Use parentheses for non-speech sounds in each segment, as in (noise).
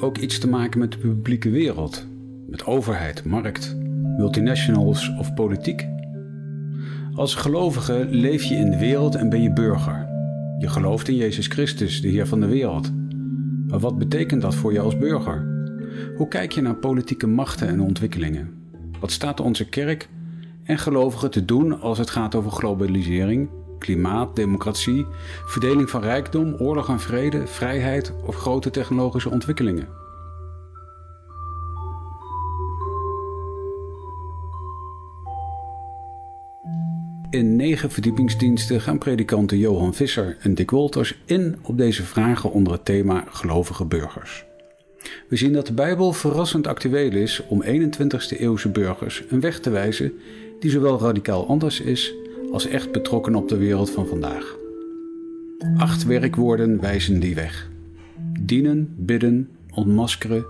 Ook iets te maken met de publieke wereld? Met overheid, markt, multinationals of politiek? Als gelovige leef je in de wereld en ben je burger. Je gelooft in Jezus Christus, de Heer van de wereld. Maar wat betekent dat voor je als burger? Hoe kijk je naar politieke machten en ontwikkelingen? Wat staat onze kerk en gelovigen te doen als het gaat over globalisering, klimaat, democratie, verdeling van rijkdom, oorlog en vrede, vrijheid of grote technologische ontwikkelingen? In negen verdiepingsdiensten gaan predikanten Johan Visser en Dick Wolters in op deze vragen onder het thema gelovige burgers. We zien dat de Bijbel verrassend actueel is om 21ste eeuwse burgers een weg te wijzen die zowel radicaal anders is als echt betrokken op de wereld van vandaag. Acht werkwoorden wijzen die weg: dienen, bidden, ontmaskeren,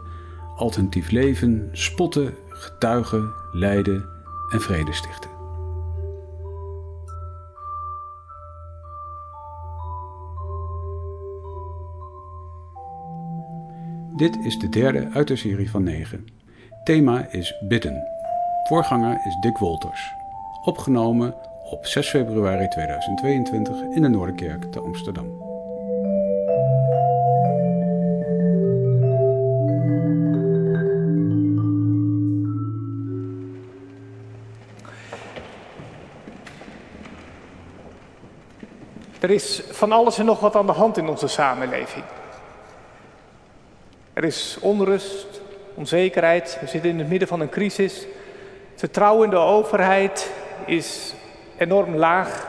alternatief leven, spotten, getuigen, lijden en vrede stichten. Dit is de derde uit de serie van negen. Thema is bidden. Voorganger is Dick Wolters. Opgenomen op 6 februari 2022 in de Noorderkerk te Amsterdam. Er is van alles en nog wat aan de hand in onze samenleving. Er is onrust, onzekerheid, we zitten in het midden van een crisis. Vertrouwen in de overheid is enorm laag.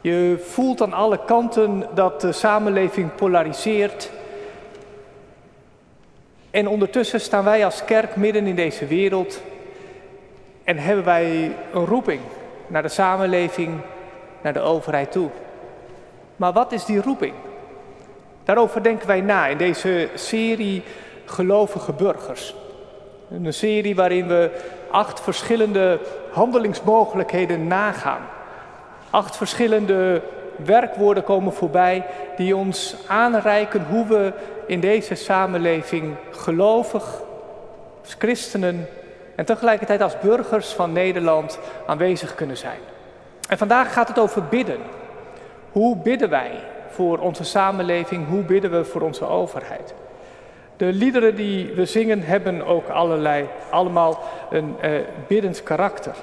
Je voelt aan alle kanten dat de samenleving polariseert. En ondertussen staan wij als kerk midden in deze wereld en hebben wij een roeping naar de samenleving, naar de overheid toe. Maar wat is die roeping? Daarover denken wij na in deze serie Gelovige Burgers. Een serie waarin we acht verschillende handelingsmogelijkheden nagaan. Acht verschillende werkwoorden komen voorbij die ons aanreiken hoe we in deze samenleving gelovig, als christenen en tegelijkertijd als burgers van Nederland aanwezig kunnen zijn. En vandaag gaat het over bidden. Hoe bidden wij voor onze samenleving? Hoe bidden we voor onze overheid? De liederen die we zingen hebben ook allerlei, allemaal een eh, biddend karakter.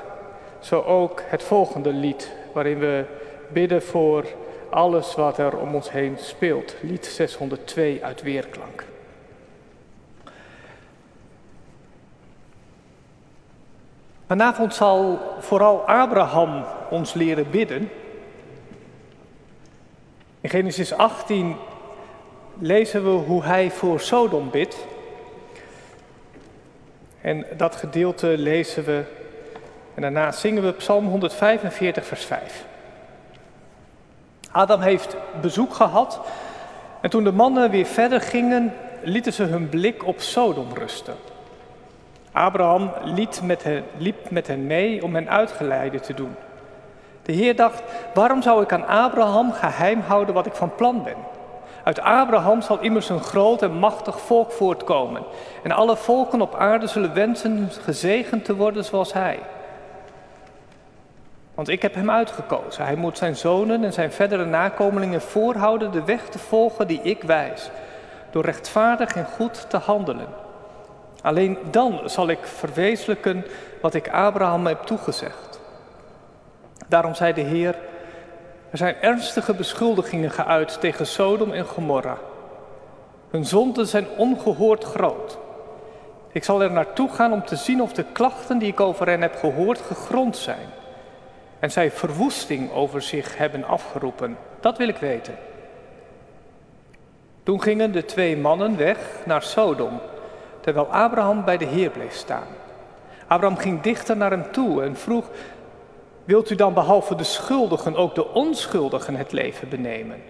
Zo ook het volgende lied, waarin we bidden voor alles wat er om ons heen speelt. Lied 602 uit Weerklank. Vanavond zal vooral Abraham ons leren bidden. In Genesis 18 lezen we hoe hij voor Sodom bidt. En dat gedeelte lezen we en daarna zingen we Psalm 145, vers 5. Adam heeft bezoek gehad en toen de mannen weer verder gingen, lieten ze hun blik op Sodom rusten. Abraham liet met hen, liep met hen mee om hen uitgeleide te doen. De Heer dacht, waarom zou ik aan Abraham geheim houden wat ik van plan ben? Uit Abraham zal immers een groot en machtig volk voortkomen. En alle volken op aarde zullen wensen gezegend te worden zoals hij. Want ik heb hem uitgekozen. Hij moet zijn zonen en zijn verdere nakomelingen voorhouden de weg te volgen die ik wijs. Door rechtvaardig en goed te handelen. Alleen dan zal ik verwezenlijken wat ik Abraham heb toegezegd. Daarom zei de Heer, er zijn ernstige beschuldigingen geuit tegen Sodom en Gomorra. Hun zonden zijn ongehoord groot. Ik zal er naartoe gaan om te zien of de klachten die ik over hen heb gehoord gegrond zijn. En zij verwoesting over zich hebben afgeroepen. Dat wil ik weten. Toen gingen de twee mannen weg naar Sodom, terwijl Abraham bij de Heer bleef staan. Abraham ging dichter naar hem toe en vroeg: Wilt u dan behalve de schuldigen ook de onschuldigen het leven benemen?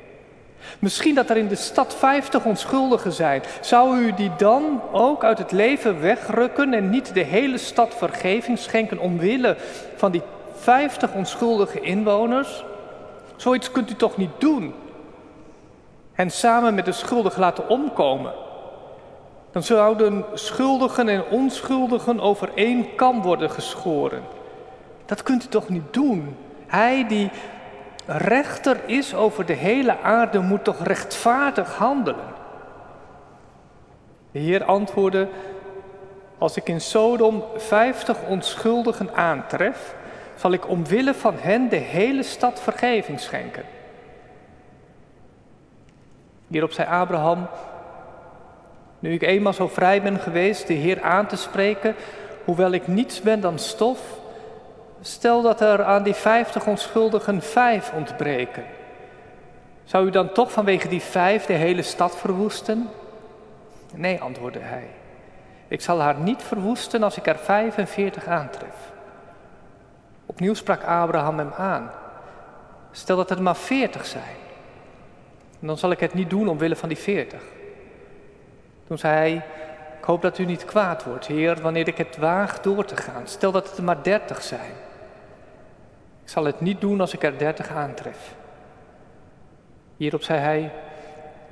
Misschien dat er in de stad vijftig onschuldigen zijn. Zou u die dan ook uit het leven wegrukken en niet de hele stad vergeving schenken omwille van die vijftig onschuldige inwoners? Zoiets kunt u toch niet doen? hen samen met de schuldigen laten omkomen, dan zouden schuldigen en onschuldigen over één kam worden geschoren. Dat kunt u toch niet doen? Hij die rechter is over de hele aarde moet toch rechtvaardig handelen? De Heer antwoordde, als ik in Sodom vijftig onschuldigen aantref, zal ik omwille van hen de hele stad vergeving schenken. Hierop zei Abraham, nu ik eenmaal zo vrij ben geweest de Heer aan te spreken, hoewel ik niets ben dan stof, stel dat er aan die vijftig onschuldigen vijf ontbreken. Zou u dan toch vanwege die vijf de hele stad verwoesten? Nee, antwoordde hij. Ik zal haar niet verwoesten als ik er 45 aantref. Opnieuw sprak Abraham hem aan. Stel dat er maar 40 zijn. dan zal ik het niet doen omwille van die 40. Toen zei hij, ik hoop dat u niet kwaad wordt, Heer, wanneer ik het waag door te gaan. Stel dat het maar 30 zijn. Ik zal het niet doen als ik er 30 aantref. Hierop zei hij,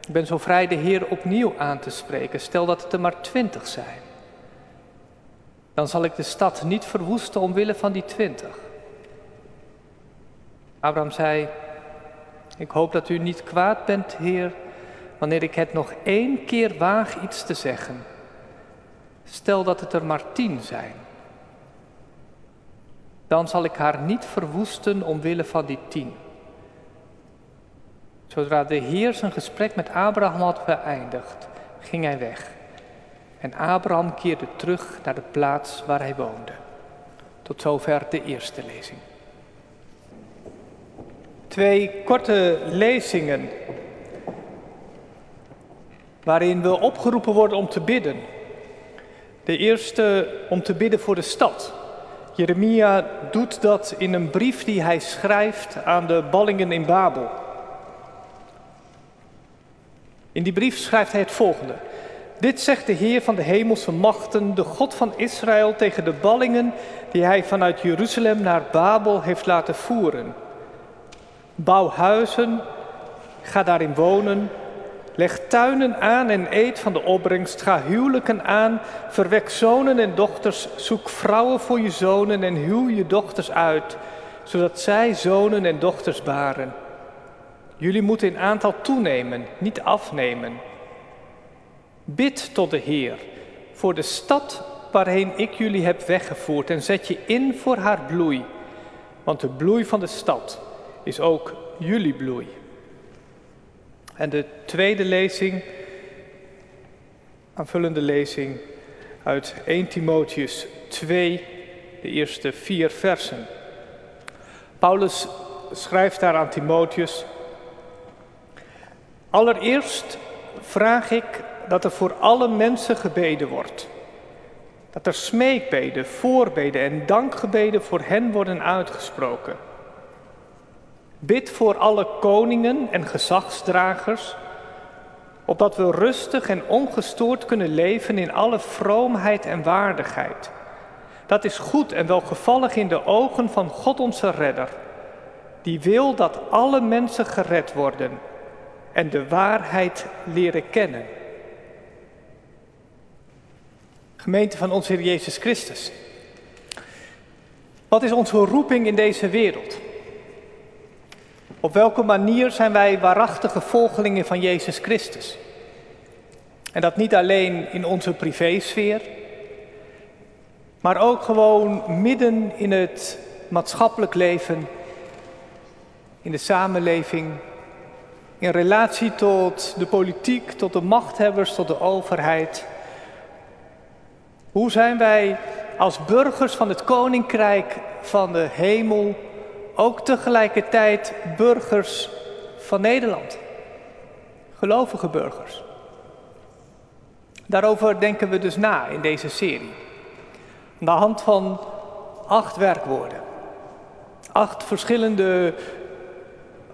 ik ben zo vrij de Heer opnieuw aan te spreken. Stel dat het er maar twintig zijn. Dan zal ik de stad niet verwoesten omwille van die twintig. Abraham zei, ik hoop dat u niet kwaad bent, Heer, wanneer ik het nog één keer waag iets te zeggen. Stel dat het er maar tien zijn. Dan zal ik haar niet verwoesten omwille van die tien. Zodra de Heer zijn gesprek met Abraham had beëindigd, ging hij weg. En Abraham keerde terug naar de plaats waar hij woonde. Tot zover de eerste lezing. Twee korte lezingen waarin we opgeroepen worden om te bidden. De eerste om te bidden voor de stad. Jeremia doet dat in een brief die hij schrijft aan de ballingen in Babel. In die brief schrijft hij het volgende. Dit zegt de Heer van de hemelse machten, de God van Israël, tegen de ballingen die hij vanuit Jeruzalem naar Babel heeft laten voeren. Bouw huizen, ga daarin wonen, leg tuinen aan en eet van de opbrengst, ga huwelijken aan, verwek zonen en dochters, zoek vrouwen voor je zonen en huw je dochters uit, zodat zij zonen en dochters baren. Jullie moeten in aantal toenemen, niet afnemen. Bid tot de Heer voor de stad waarheen ik jullie heb weggevoerd en zet je in voor haar bloei. Want de bloei van de stad is ook jullie bloei. En de tweede lezing, aanvullende lezing uit 1 Timotheus 2, de eerste vier versen. Paulus schrijft daar aan Timotheus. Allereerst vraag ik dat er voor alle mensen gebeden wordt. Dat er smeekbeden, voorbeden en dankgebeden voor hen worden uitgesproken. Bid voor alle koningen en gezagsdragers, opdat we rustig en ongestoord kunnen leven in alle vroomheid en waardigheid. Dat is goed en welgevallig in de ogen van God onze Redder, die wil dat alle mensen gered worden en de waarheid leren kennen. Gemeente van onze Heer Jezus Christus. Wat is onze roeping in deze wereld? Op welke manier zijn wij waarachtige volgelingen van Jezus Christus? En dat niet alleen in onze privésfeer, maar ook gewoon midden in het maatschappelijk leven, in de samenleving, in relatie tot de politiek, tot de machthebbers, tot de overheid. Hoe zijn wij als burgers van het koninkrijk van de hemel ook tegelijkertijd burgers van Nederland? Gelovige burgers. Daarover denken we dus na in deze serie. Aan de hand van acht werkwoorden. Acht verschillende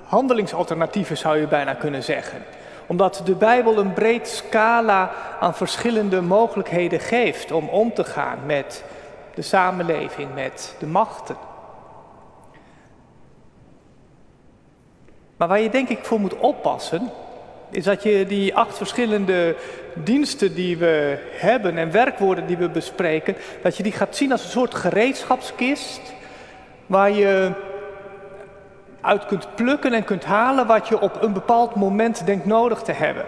handelingsalternatieven zou je bijna kunnen zeggen. Omdat de Bijbel een breed scala aan verschillende mogelijkheden geeft om om te gaan met de samenleving, met de machten. Maar waar je denk ik voor moet oppassen, is dat je die acht verschillende diensten die we hebben en werkwoorden die we bespreken, dat je die gaat zien als een soort gereedschapskist waar je uit kunt plukken en kunt halen wat je op een bepaald moment denkt nodig te hebben.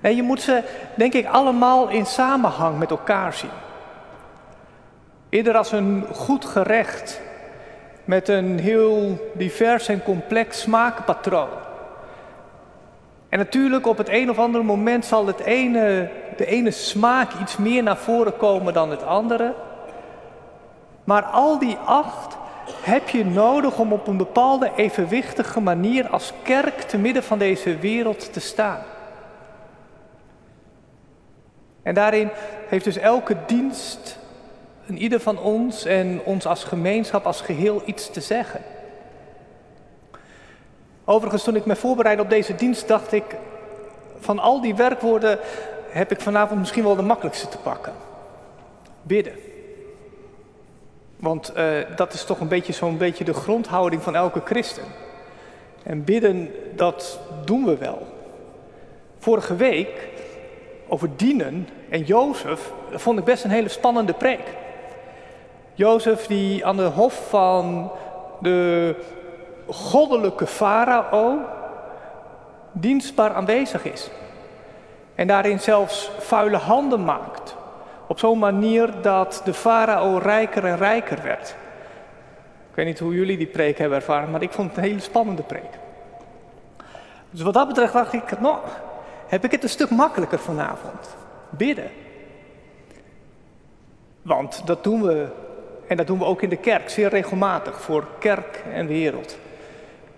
En je moet ze, denk ik, allemaal in samenhang met elkaar zien. Eerder als een goed gerecht met een heel divers en complex smaakpatroon. En natuurlijk op het een of andere moment zal het ene, de ene smaak iets meer naar voren komen dan het andere. Maar al die acht heb je nodig om op een bepaalde evenwichtige manier als kerk te midden van deze wereld te staan. En daarin heeft dus elke dienst, een ieder van ons en ons als gemeenschap, als geheel iets te zeggen. Overigens, toen ik me voorbereidde op deze dienst, dacht ik, van al die werkwoorden heb ik vanavond misschien wel de makkelijkste te pakken. Bidden. Want uh, dat is toch een beetje zo'n beetje de grondhouding van elke christen. En bidden, dat doen we wel. Vorige week over dienen en Jozef vond ik best een hele spannende preek. Jozef die aan de hof van de goddelijke farao dienstbaar aanwezig is. En daarin zelfs vuile handen maakt. Op zo'n manier dat de farao rijker en rijker werd. Ik weet niet hoe jullie die preek hebben ervaren, maar ik vond het een hele spannende preek. Dus wat dat betreft dacht ik, nou, heb ik het een stuk makkelijker vanavond. Bidden. Want dat doen we, en dat doen we ook in de kerk, zeer regelmatig, voor kerk en wereld.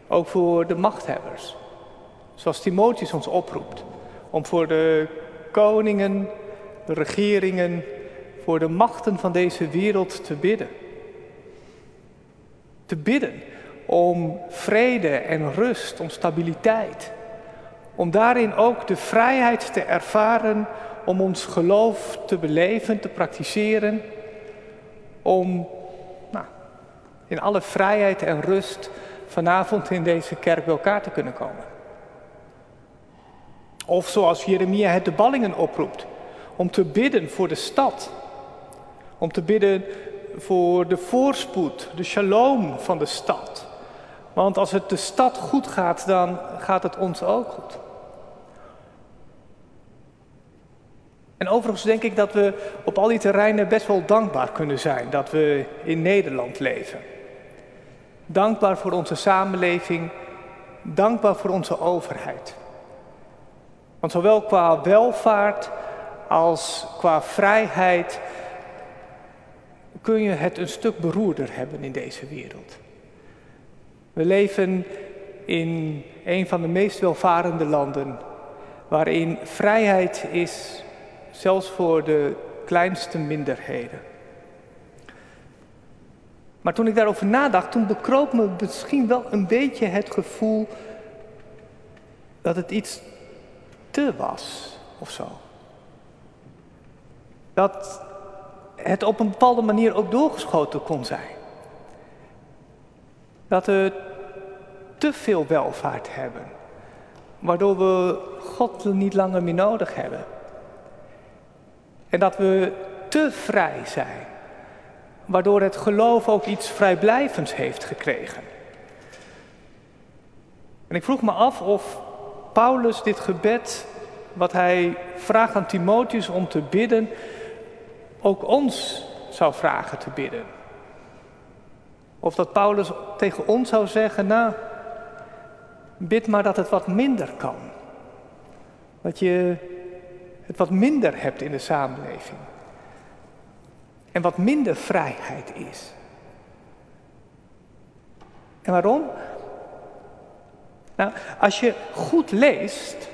Ook voor de machthebbers. Zoals Timotheus ons oproept. Om voor de koningen, de regeringen, voor de machten van deze wereld te bidden. Te bidden om vrede en rust, om stabiliteit. Om daarin ook de vrijheid te ervaren om ons geloof te beleven, te praktiseren. Om nou, in alle vrijheid en rust vanavond in deze kerk bij elkaar te kunnen komen. Of zoals Jeremia het de ballingen oproept, om te bidden voor de stad. Om te bidden voor de voorspoed, de shalom van de stad. Want als het de stad goed gaat, dan gaat het ons ook goed. En overigens denk ik dat we op al die terreinen best wel dankbaar kunnen zijn dat we in Nederland leven. Dankbaar voor onze samenleving, dankbaar voor onze overheid. Want zowel qua welvaart als qua vrijheid kun je het een stuk beroerder hebben in deze wereld. We leven in een van de meest welvarende landen, waarin vrijheid is, zelfs voor de kleinste minderheden. Maar toen ik daarover nadacht, toen bekroop me misschien wel een beetje het gevoel dat het iets te was of zo. Dat het op een bepaalde manier ook doorgeschoten kon zijn. Dat we te veel welvaart hebben, waardoor we God niet langer meer nodig hebben. En dat we te vrij zijn, waardoor het geloof ook iets vrijblijvends heeft gekregen. En ik vroeg me af of Paulus dit gebed, wat hij vraagt aan Timotheus om te bidden, ook ons zou vragen te bidden. Of dat Paulus tegen ons zou zeggen, nou, bid maar dat het wat minder kan. Dat je het wat minder hebt in de samenleving. En wat minder vrijheid is. En waarom? Nou, als je goed leest,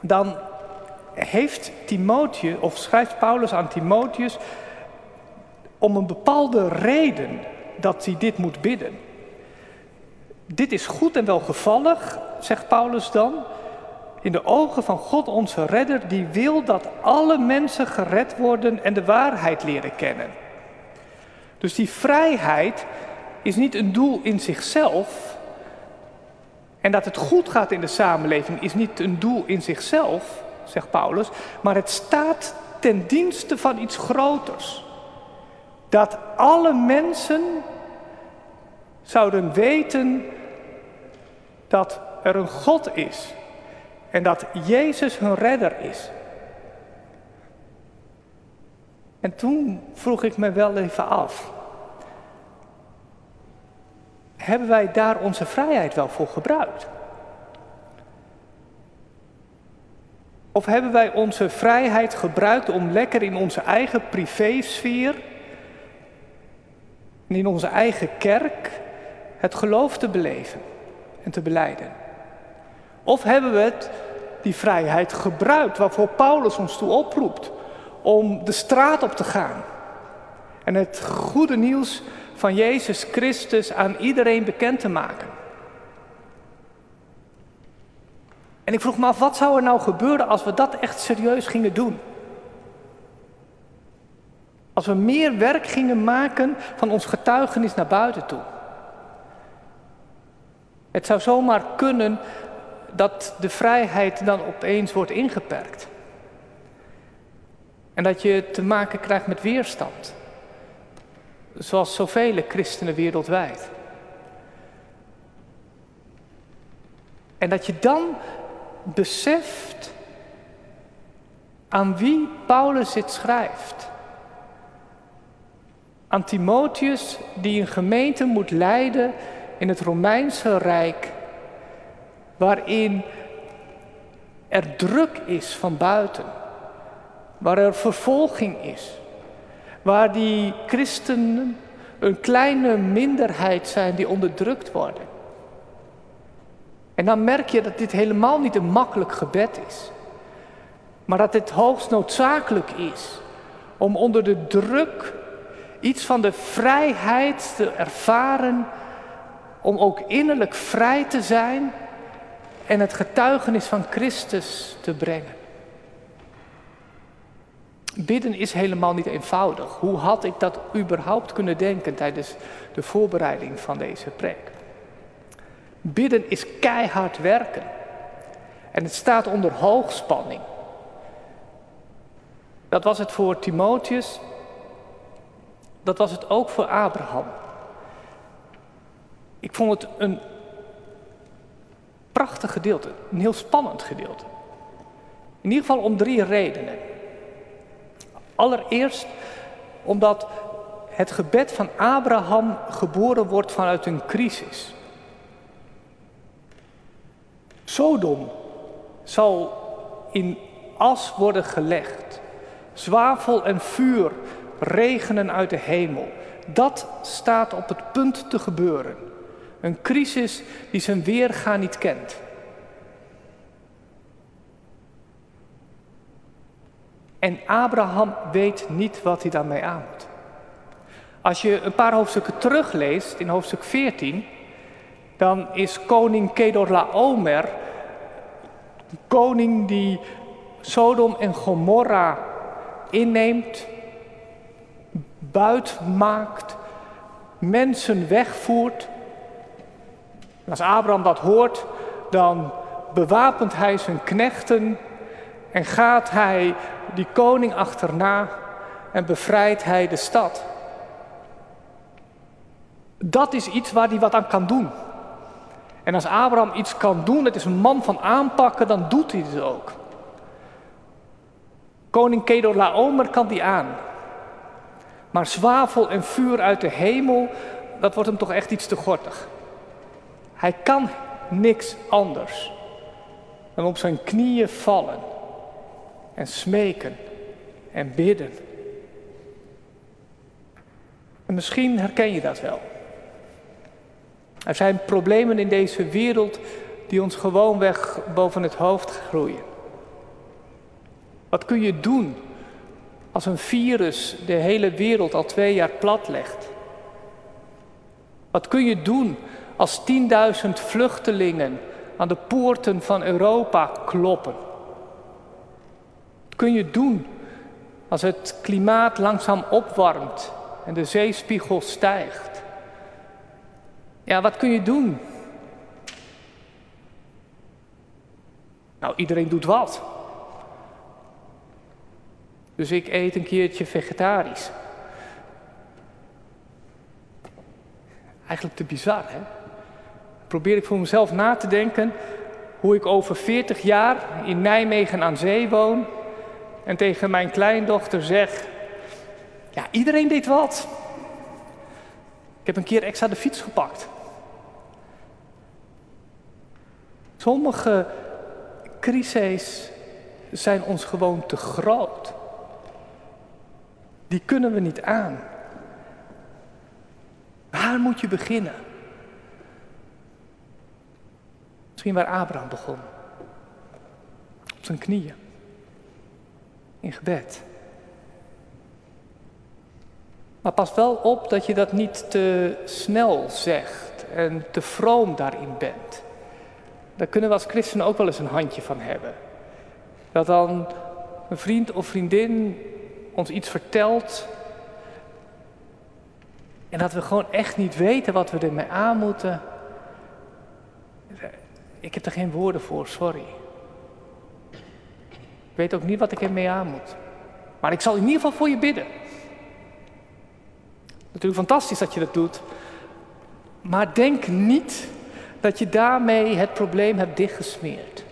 dan heeft Timotheus, of schrijft Paulus aan Timotheus, om een bepaalde reden dat hij dit moet bidden. Dit is goed en welgevallig, zegt Paulus dan, in de ogen van God onze redder, die wil dat alle mensen gered worden en de waarheid leren kennen. Dus die vrijheid is niet een doel in zichzelf, En dat het goed gaat in de samenleving is niet een doel in zichzelf, zegt Paulus, maar het staat ten dienste van iets groters. Dat alle mensen zouden weten dat er een God is en dat Jezus hun redder is. En toen vroeg ik me wel even af. Hebben wij daar onze vrijheid wel voor gebruikt? Of hebben wij onze vrijheid gebruikt om lekker in onze eigen privésfeer, in onze eigen kerk, het geloof te beleven en te beleiden? Of hebben we het, die vrijheid gebruikt waarvoor Paulus ons toe oproept? om de straat op te gaan en het goede nieuws van Jezus Christus aan iedereen bekend te maken. En ik vroeg me af, wat zou er nou gebeuren als we dat echt serieus gingen doen? Als we meer werk gingen maken van ons getuigenis naar buiten toe. Het zou zomaar kunnen dat de vrijheid dan opeens wordt ingeperkt. En dat je te maken krijgt met weerstand. Zoals zoveel christenen wereldwijd. En dat je dan beseft aan wie Paulus dit schrijft. Aan Timotheus die een gemeente moet leiden in het Romeinse Rijk, waarin er druk is van buiten waar er vervolging is, waar die christenen een kleine minderheid zijn die onderdrukt worden. En dan merk je dat dit helemaal niet een makkelijk gebed is, maar dat het hoogst noodzakelijk is om onder de druk iets van de vrijheid te ervaren, om ook innerlijk vrij te zijn en het getuigenis van Christus te brengen. Bidden is helemaal niet eenvoudig. Hoe had ik dat überhaupt kunnen denken tijdens de voorbereiding van deze preek? Bidden is keihard werken. En het staat onder hoogspanning. Dat was het voor Timotheus. Dat was het ook voor Abraham. Ik vond het een prachtig gedeelte, een heel spannend gedeelte. In ieder geval om drie redenen. Allereerst omdat het gebed van Abraham geboren wordt vanuit een crisis. Sodom zal in as worden gelegd. Zwavel en vuur regenen uit de hemel. Dat staat op het punt te gebeuren. Een crisis die zijn weerga niet kent. En Abraham weet niet wat hij daarmee aan moet. Als je een paar hoofdstukken terugleest, in hoofdstuk 14, dan is koning Kedorlaomer, koning die Sodom en Gomorra inneemt, buit maakt, mensen wegvoert. En als Abraham dat hoort, dan bewapent hij zijn knechten en gaat hij die koning achterna en bevrijdt hij de stad. Dat is iets waar hij wat aan kan doen. En als Abraham iets kan doen, het is een man van aanpakken, dan doet hij het ook. Koning Kedorlaomer kan die aan. Maar zwavel en vuur uit de hemel, dat wordt hem toch echt iets te gortig. Hij kan niks anders dan op zijn knieën vallen en smeken en bidden. En misschien herken je dat wel. Er zijn problemen in deze wereld die ons gewoonweg boven het hoofd groeien. Wat kun je doen als een virus de hele wereld al twee jaar plat legt? Wat kun je doen als 10.000 vluchtelingen aan de poorten van Europa kloppen? kun je doen als het klimaat langzaam opwarmt en de zeespiegel stijgt? Ja, wat kun je doen Nou, iedereen doet wat. Dus ik eet een keertje vegetarisch. Eigenlijk te bizar, hè? Probeer ik voor mezelf na te denken hoe ik over 40 jaar in Nijmegen aan zee woon en tegen mijn kleindochter zeg: Ja, iedereen deed wat. Ik heb een keer extra de fiets gepakt. Sommige crises zijn ons gewoon te groot. Die kunnen we niet aan. Waar moet je beginnen? Misschien waar Abraham begon. Op zijn knieën. In gebed. Maar pas wel op dat je dat niet te snel zegt en te vroom daarin bent. Daar kunnen we als christenen ook wel eens een handje van hebben. Dat dan een vriend of vriendin ons iets vertelt. En dat we gewoon echt niet weten wat we ermee aan moeten. Ik heb er geen woorden voor, sorry. Ik weet ook niet wat ik ermee aan moet. Maar ik zal in ieder geval voor je bidden. Natuurlijk fantastisch dat je dat doet. Maar denk niet dat je daarmee het probleem hebt dichtgesmeerd.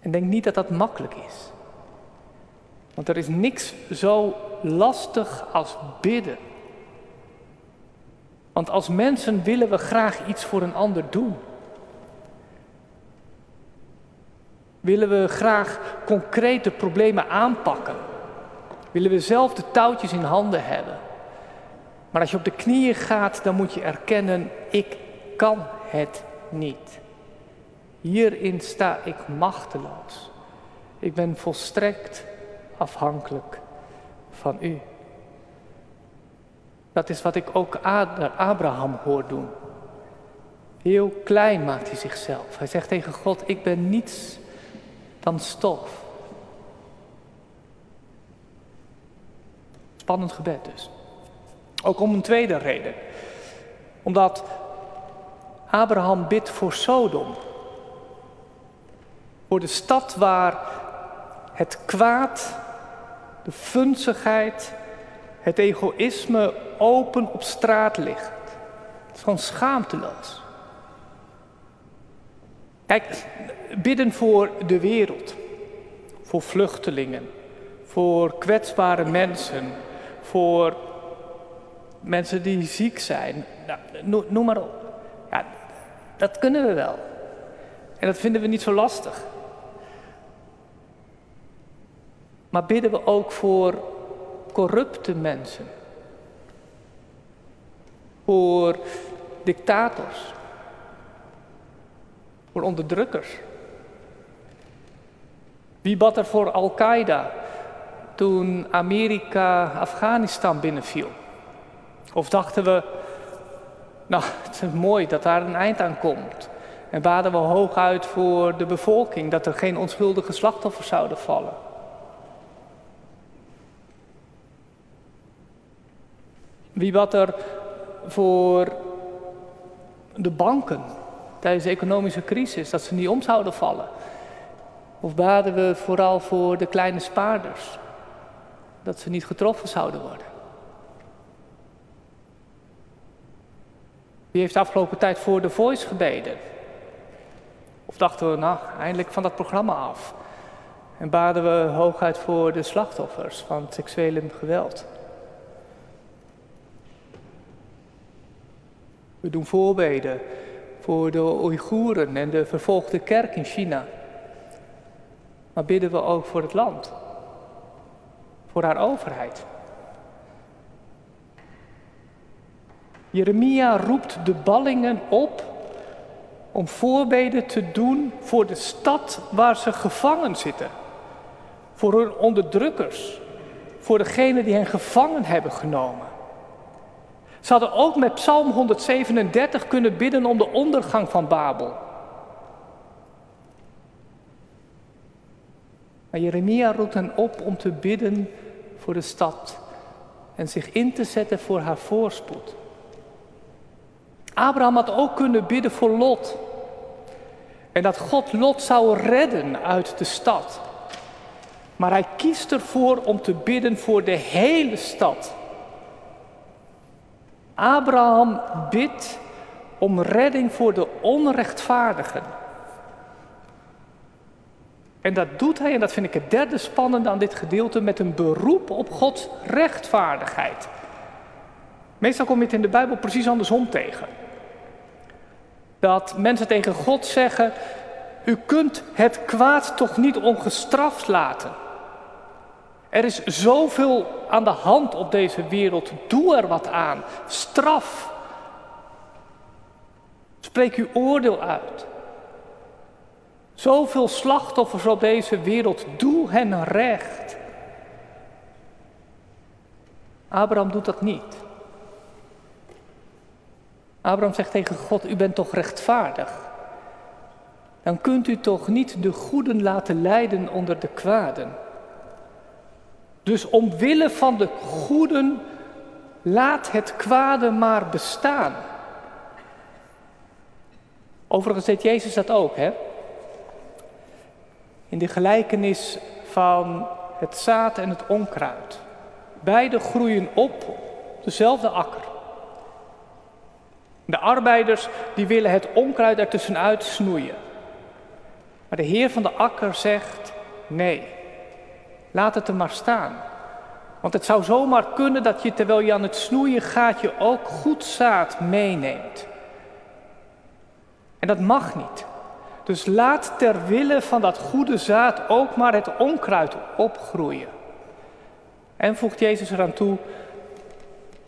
En denk niet dat dat makkelijk is. Want er is niks zo lastig als bidden. Want als mensen willen we graag iets voor een ander doen. Willen we graag concrete problemen aanpakken. Willen we zelf de touwtjes in handen hebben. Maar als je op de knieën gaat, dan moet je erkennen, ik kan het niet. Hierin sta ik machteloos. Ik ben volstrekt afhankelijk van u. Dat is wat ik ook Abraham hoor doen. Heel klein maakt hij zichzelf. Hij zegt tegen God, ik ben niets dan stof. Spannend gebed dus. Ook om een tweede reden. Omdat Abraham bidt voor Sodom. Voor de stad waar het kwaad, de funzigheid, het egoïsme open op straat ligt. Het is gewoon schaamteloos. Kijk, bidden voor de wereld, voor vluchtelingen, voor kwetsbare mensen, voor mensen die ziek zijn. Nou, noem maar op. Ja, dat kunnen we wel. En dat vinden we niet zo lastig. Maar bidden we ook voor corrupte mensen? Voor dictators? Voor onderdrukkers? Wie bad er voor Al-Qaeda toen Amerika Afghanistan binnenviel? Of dachten we, nou, (laughs) het is mooi dat daar een eind aan komt. En baden we hooguit voor de bevolking dat er geen onschuldige slachtoffers zouden vallen. Wie bad er voor de banken tijdens de economische crisis, dat ze niet om zouden vallen? Of baden we vooral voor de kleine spaarders, dat ze niet getroffen zouden worden? Wie heeft de afgelopen tijd voor de Voice gebeden? Of dachten we, nou, eindelijk van dat programma af. En baden we hooguit voor de slachtoffers van seksueel geweld. We doen voorbeden voor de Oeigoeren en de vervolgde kerk in China. Maar bidden we ook voor het land, voor haar overheid. Jeremia roept de ballingen op om voorbeden te doen voor de stad waar ze gevangen zitten. Voor hun onderdrukkers. Voor degenen die hen gevangen hebben genomen. Ze hadden ook met Psalm 137 kunnen bidden om de ondergang van Babel. Maar Jeremia roept hen op om te bidden voor de stad en zich in te zetten voor haar voorspoed. Abraham had ook kunnen bidden voor Lot. En dat God Lot zou redden uit de stad. Maar hij kiest ervoor om te bidden voor de hele stad. Abraham bidt om redding voor de onrechtvaardigen. En dat doet hij, en dat vind ik het derde spannende aan dit gedeelte, met een beroep op Gods rechtvaardigheid. Meestal kom je het in de Bijbel precies andersom tegen. Dat mensen tegen God zeggen: U kunt het kwaad toch niet ongestraft laten. Er is zoveel aan de hand op deze wereld. Doe er wat aan. Straf. Spreek uw oordeel uit. Zoveel slachtoffers op deze wereld. Doe hen recht. Abraham doet dat niet. Abraham zegt tegen God: U bent toch rechtvaardig? Dan kunt u toch niet de goeden laten lijden onder de kwaden? Dus omwille van de goeden, laat het kwade maar bestaan. Overigens deed Jezus dat ook, hè? In de gelijkenis van het zaad en het onkruid. Beide groeien op dezelfde akker. De arbeiders die willen het onkruid ertussenuit snoeien. Maar de Heer van de akker zegt: nee, laat het er maar staan. Want het zou zomaar kunnen dat je terwijl je aan het snoeien gaat, je ook goed zaad meeneemt. En dat mag niet. Dus laat ter wille van dat goede zaad ook maar het onkruid opgroeien. En voegt Jezus eraan toe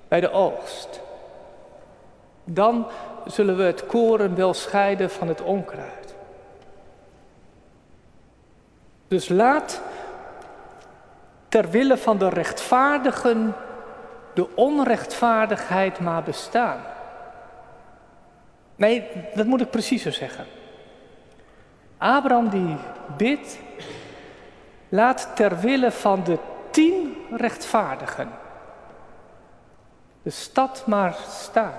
bij de oogst. Dan zullen we het koren wel scheiden van het onkruid. Dus laat ter wille van de rechtvaardigen de onrechtvaardigheid maar bestaan. Nee, dat moet ik preciezer zeggen. Abraham die bidt, laat ter wille van de tien rechtvaardigen de stad maar staan.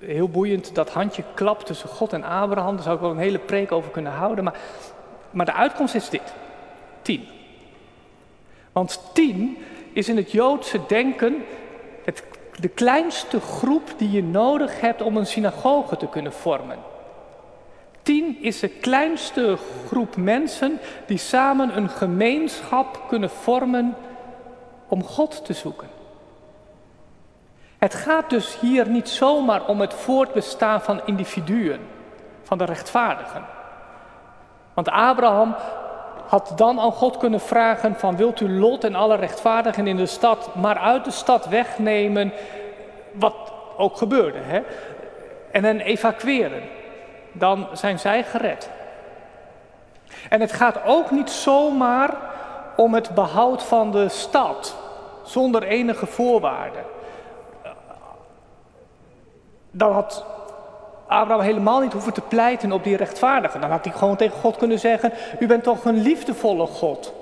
Heel boeiend dat handje klap tussen God en Abraham. Daar zou ik wel een hele preek over kunnen houden. Maar, maar de uitkomst is dit: tien. Want tien is in het Joodse denken het de kleinste groep die je nodig hebt om een synagoge te kunnen vormen. Tien is de kleinste groep mensen die samen een gemeenschap kunnen vormen om God te zoeken. Het gaat dus hier niet zomaar om het voortbestaan van individuen, van de rechtvaardigen. Want Abraham had dan aan God kunnen vragen van wilt u Lot en alle rechtvaardigen in de stad maar uit de stad wegnemen, wat ook gebeurde, hè? en hen evacueren. Dan zijn zij gered. En het gaat ook niet zomaar om het behoud van de stad, zonder enige voorwaarden. Dan had Abraham helemaal niet hoeven te pleiten op die rechtvaardigen. Dan had hij gewoon tegen God kunnen zeggen: U bent toch een liefdevolle God.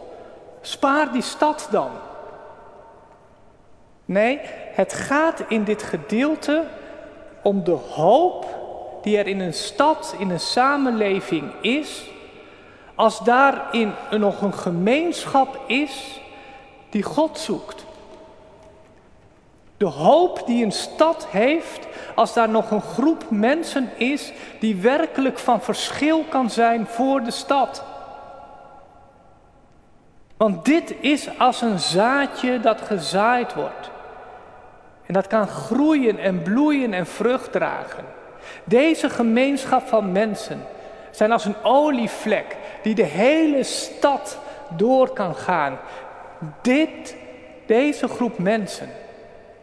Spaar die stad dan. Nee, het gaat in dit gedeelte om de hoop die er in een stad, in een samenleving is, als daarin nog een gemeenschap is die God zoekt. De hoop die een stad heeft als daar nog een groep mensen is die werkelijk van verschil kan zijn voor de stad. Want dit is als een zaadje dat gezaaid wordt. En dat kan groeien en bloeien en vrucht dragen. Deze gemeenschap van mensen zijn als een olievlek die de hele stad door kan gaan. Dit, deze groep mensen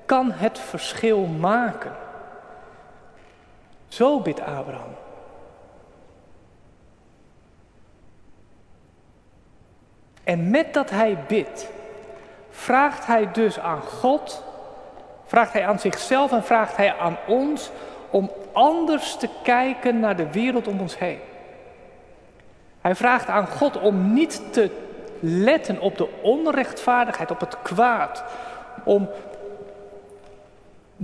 kan het verschil maken. Zo bidt Abraham. En met dat hij bidt, vraagt hij dus aan God, vraagt hij aan zichzelf en vraagt hij aan ons om anders te kijken naar de wereld om ons heen. Hij vraagt aan God om niet te letten op de onrechtvaardigheid, op het kwaad, om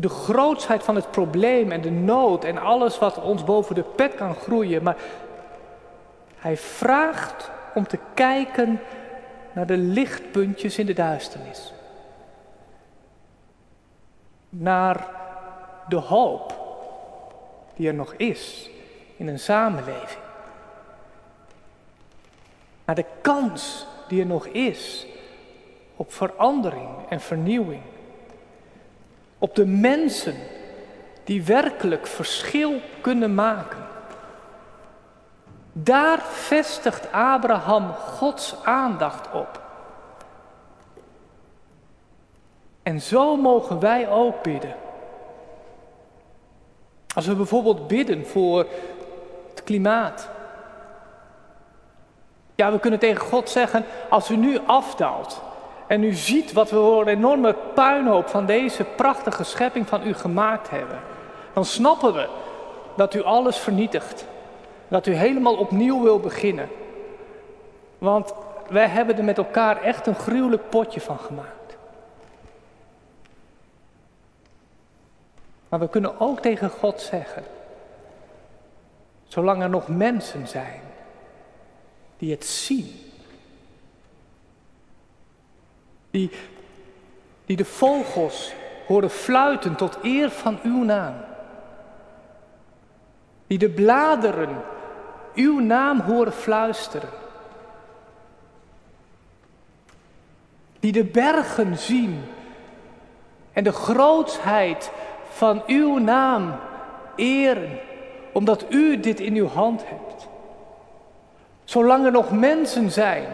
de grootsheid van het probleem en de nood en alles wat ons boven de pet kan groeien. Maar hij vraagt om te kijken naar de lichtpuntjes in de duisternis. Naar de hoop die er nog is in een samenleving. Naar de kans die er nog is op verandering en vernieuwing. Op de mensen die werkelijk verschil kunnen maken. Daar vestigt Abraham Gods aandacht op. En zo mogen wij ook bidden. Als we bijvoorbeeld bidden voor het klimaat. Ja, we kunnen tegen God zeggen, als u nu afdaalt en u ziet wat we voor een enorme puinhoop van deze prachtige schepping van u gemaakt hebben, dan snappen we dat u alles vernietigt. Dat u helemaal opnieuw wil beginnen. Want wij hebben er met elkaar echt een gruwelijk potje van gemaakt. Maar we kunnen ook tegen God zeggen, zolang er nog mensen zijn die het zien, die, die de vogels horen fluiten tot eer van uw naam, die de bladeren uw naam horen fluisteren. Die de bergen zien en de grootsheid van uw naam eren, omdat u dit in uw hand hebt. Zolang er nog mensen zijn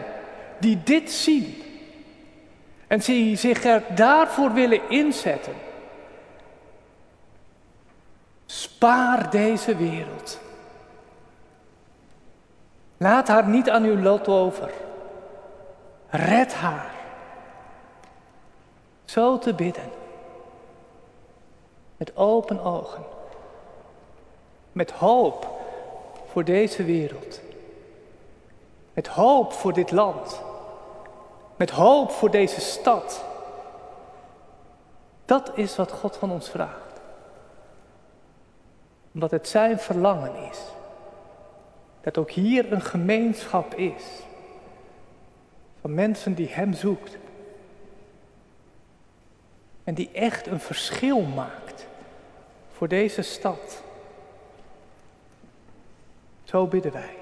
die dit zien en die zich er daarvoor willen inzetten, spaar deze wereld. Laat haar niet aan uw lot over. Red haar. Zo te bidden. Met open ogen. Met hoop voor deze wereld. Met hoop voor dit land. Met hoop voor deze stad. Dat is wat God van ons vraagt. Omdat het zijn verlangen is dat ook hier een gemeenschap is van mensen die Hem zoekt. En die echt een verschil maakt voor deze stad. Zo bidden wij.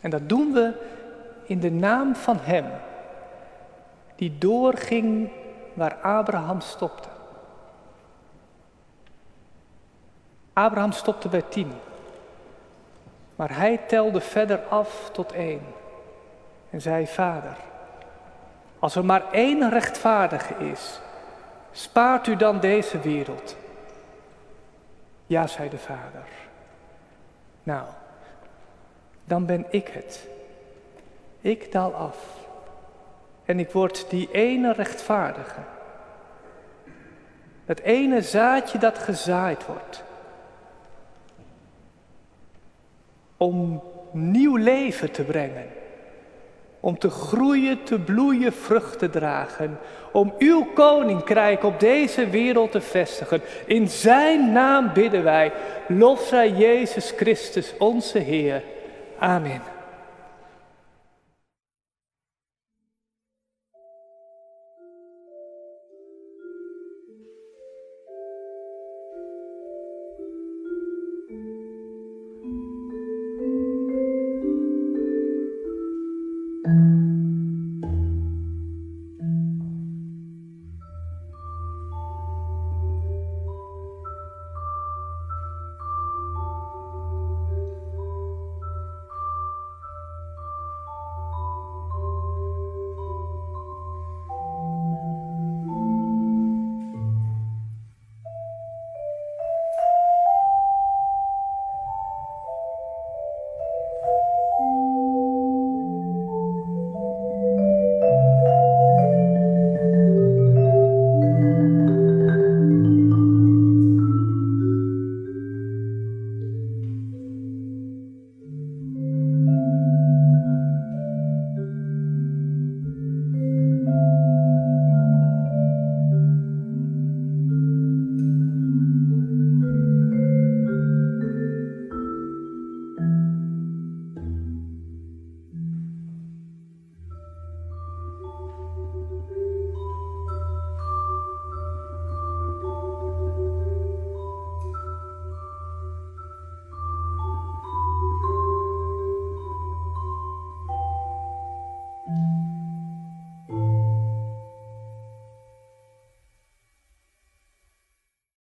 En dat doen we in de naam van Hem, die doorging waar Abraham stopte. Abraham stopte bij tien. Maar hij telde verder af tot één en zei: Vader, als er maar één rechtvaardige is, spaart u dan deze wereld. Ja, zei de vader. Nou, dan ben ik het. Ik daal af en ik word die ene rechtvaardige. Het ene zaadje dat gezaaid wordt. om nieuw leven te brengen. Om te groeien, te bloeien, vrucht te dragen. Om uw koninkrijk op deze wereld te vestigen. In zijn naam bidden wij. Lof zij Jezus Christus, onze Heer. Amen.